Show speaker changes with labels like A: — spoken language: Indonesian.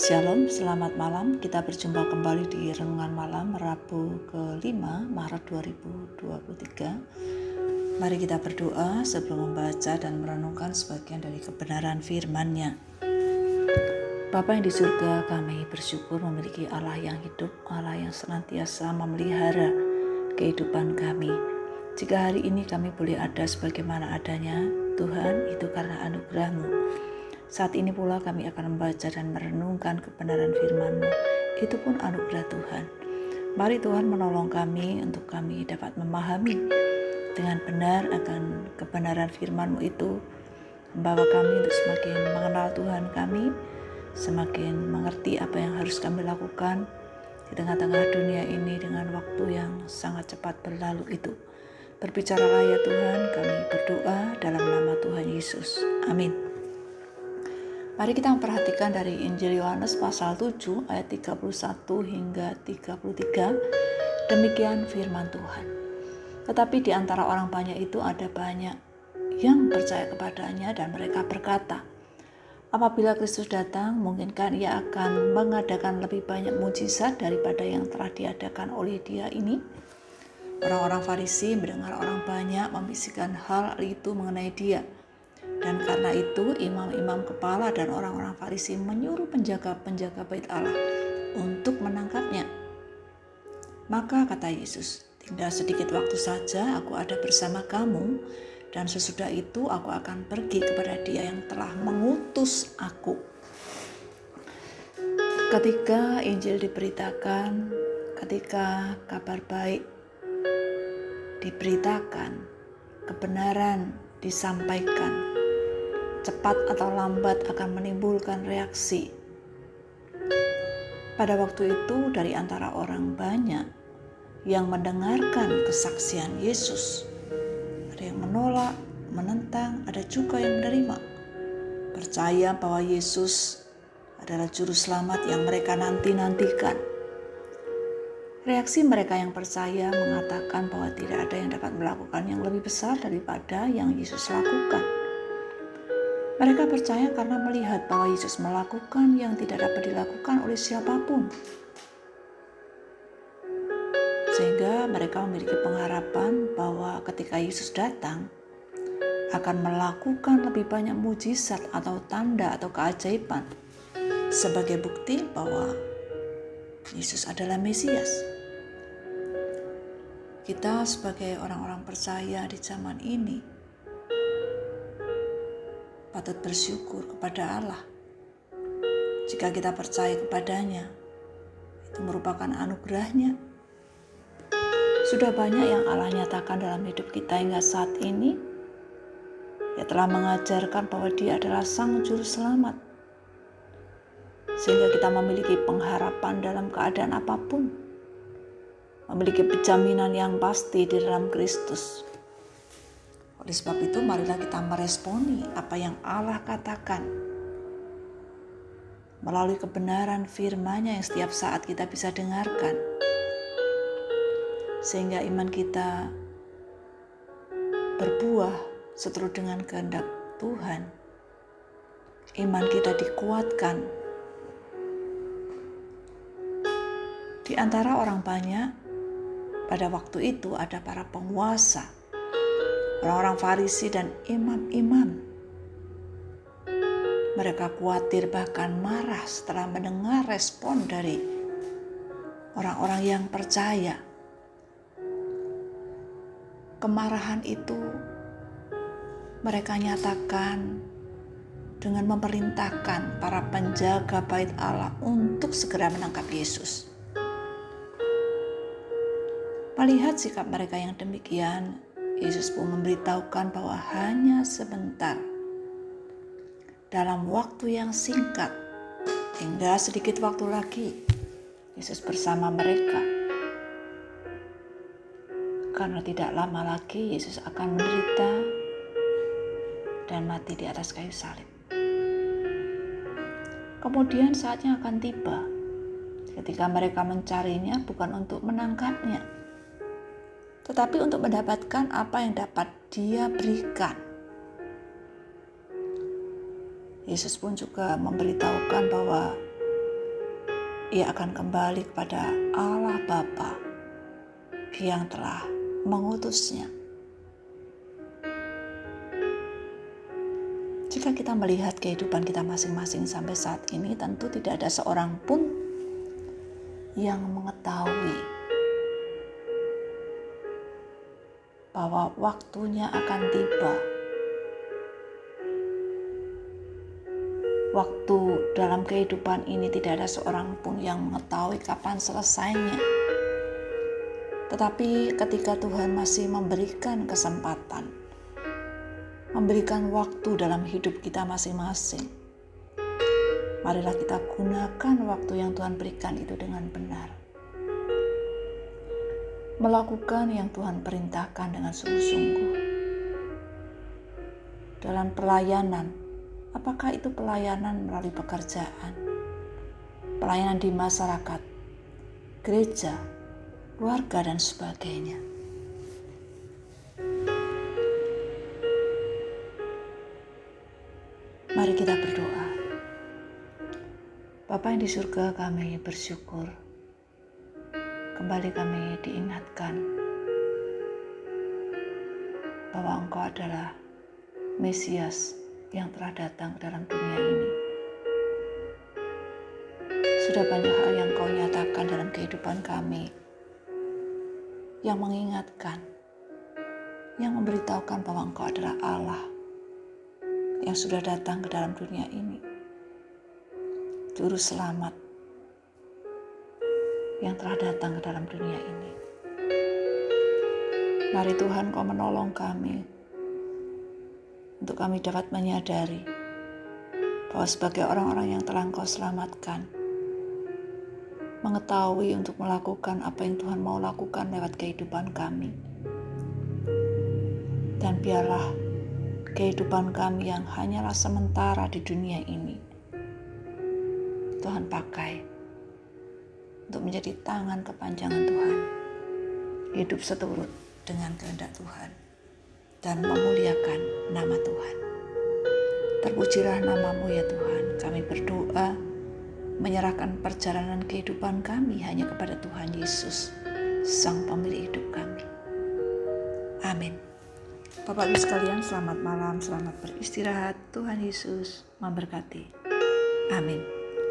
A: Shalom, selamat malam. Kita berjumpa kembali di Renungan Malam Rabu ke-5 Maret 2023. Mari kita berdoa sebelum membaca dan merenungkan sebagian dari kebenaran firman-Nya. Bapa yang di surga, kami bersyukur memiliki Allah yang hidup, Allah yang senantiasa memelihara kehidupan kami. Jika hari ini kami boleh ada sebagaimana adanya, Tuhan, itu karena anugerah-Mu. Saat ini pula kami akan membaca dan merenungkan kebenaran firman-Mu. Itu pun anugerah Tuhan. Mari Tuhan menolong kami untuk kami dapat memahami dengan benar akan kebenaran firman-Mu itu. Membawa kami untuk semakin mengenal Tuhan kami, semakin mengerti apa yang harus kami lakukan di tengah-tengah dunia ini dengan waktu yang sangat cepat berlalu itu. Berbicaralah ya Tuhan, kami berdoa dalam nama Tuhan Yesus. Amin. Mari kita memperhatikan dari Injil Yohanes pasal 7 ayat 31 hingga 33. Demikian firman Tuhan. Tetapi di antara orang banyak itu ada banyak yang percaya kepadanya dan mereka berkata, Apabila Kristus datang, mungkinkah ia akan mengadakan lebih banyak mujizat daripada yang telah diadakan oleh dia ini? Orang-orang Farisi mendengar orang banyak membisikkan hal itu mengenai dia. Dan karena itu imam-imam kepala dan orang-orang Farisi menyuruh penjaga-penjaga bait Allah untuk menangkapnya. Maka kata Yesus, tinggal sedikit waktu saja aku ada bersama kamu dan sesudah itu aku akan pergi kepada dia yang telah mengutus aku. Ketika Injil diberitakan, ketika kabar baik diberitakan, kebenaran disampaikan, cepat atau lambat akan menimbulkan reaksi. Pada waktu itu, dari antara orang banyak yang mendengarkan kesaksian Yesus, ada yang menolak, menentang, ada juga yang menerima, percaya bahwa Yesus adalah Juru Selamat yang mereka nanti-nantikan. Reaksi mereka yang percaya mengatakan bahwa tidak ada yang dapat melakukan yang lebih besar daripada yang Yesus lakukan. Mereka percaya karena melihat bahwa Yesus melakukan yang tidak dapat dilakukan oleh siapa pun. Sehingga mereka memiliki pengharapan bahwa ketika Yesus datang, akan melakukan lebih banyak mujizat atau tanda atau keajaiban sebagai bukti bahwa Yesus adalah Mesias. Kita sebagai orang-orang percaya di zaman ini patut bersyukur kepada Allah. Jika kita percaya kepadanya, itu merupakan anugerahnya. Sudah banyak yang Allah nyatakan dalam hidup kita hingga saat ini. Ia telah mengajarkan bahwa dia adalah sang juru selamat. Sehingga kita memiliki pengharapan dalam keadaan apa pun. Memiliki penjaminan yang pasti di dalam Kristus. Oleh sebab itu, marilah kita meresponi apa yang Allah katakan melalui kebenaran firman-Nya yang setiap saat kita bisa dengarkan. Sehingga iman kita berbuah seturut dengan kehendak Tuhan. Iman kita dikuatkan. Di antara orang banyak, pada waktu itu ada para penguasa orang-orang Farisi dan imam-imam. Mereka khawatir bahkan marah setelah mendengar respon dari orang-orang yang percaya. Kemarahan itu mereka nyatakan dengan memerintahkan para penjaga bait Allah untuk segera menangkap Yesus. Melihat sikap mereka yang demikian, Yesus pun memberitahukan bahwa hanya sebentar dalam waktu yang singkat hingga sedikit waktu lagi Yesus bersama mereka karena tidak lama lagi Yesus akan menderita dan mati di atas kayu salib. Kemudian saatnya akan tiba ketika mereka mencarinya bukan untuk menangkapnya, tetapi untuk mendapatkan apa yang dapat Dia berikan. Yesus pun juga memberitahukan bahwa ia akan kembali kepada Allah Bapa yang telah mengutusnya. Jika kita melihat kehidupan kita masing-masing sampai saat ini, tentu tidak ada seorang pun yang mengetahui bahwa waktunya akan tiba Waktu dalam kehidupan ini tidak ada seorang pun yang mengetahui kapan selesainya. Tetapi ketika Tuhan masih memberikan kesempatan, memberikan waktu dalam hidup kita masing-masing, marilah kita gunakan waktu yang Tuhan berikan itu dengan benar. Melakukan yang Tuhan perintahkan dengan sungguh-sungguh. Dalam pelayanan, Apakah itu pelayanan melalui pekerjaan, pelayanan di masyarakat, gereja, keluarga, dan sebagainya? Mari kita berdoa. Bapa yang di surga kami bersyukur. Kembali kami diingatkan bahwa Engkau adalah Mesias yang telah datang ke dalam dunia ini. Sudah banyak hal yang kau nyatakan dalam kehidupan kami yang mengingatkan, yang memberitahukan bahwa engkau adalah Allah yang sudah datang ke dalam dunia ini. Juru selamat yang telah datang ke dalam dunia ini. Mari Tuhan kau menolong kami untuk kami dapat menyadari bahwa sebagai orang-orang yang telah Engkau selamatkan, mengetahui untuk melakukan apa yang Tuhan mau lakukan lewat kehidupan kami. Dan biarlah kehidupan kami yang hanyalah sementara di dunia ini, Tuhan pakai untuk menjadi tangan kepanjangan Tuhan, hidup seturut dengan kehendak Tuhan dan memuliakan nama Tuhan. Terpujilah namamu ya Tuhan. Kami berdoa menyerahkan perjalanan kehidupan kami hanya kepada Tuhan Yesus, Sang Pemilik hidup kami. Amin. Bapak Ibu sekalian, selamat malam, selamat beristirahat. Tuhan Yesus memberkati. Amin.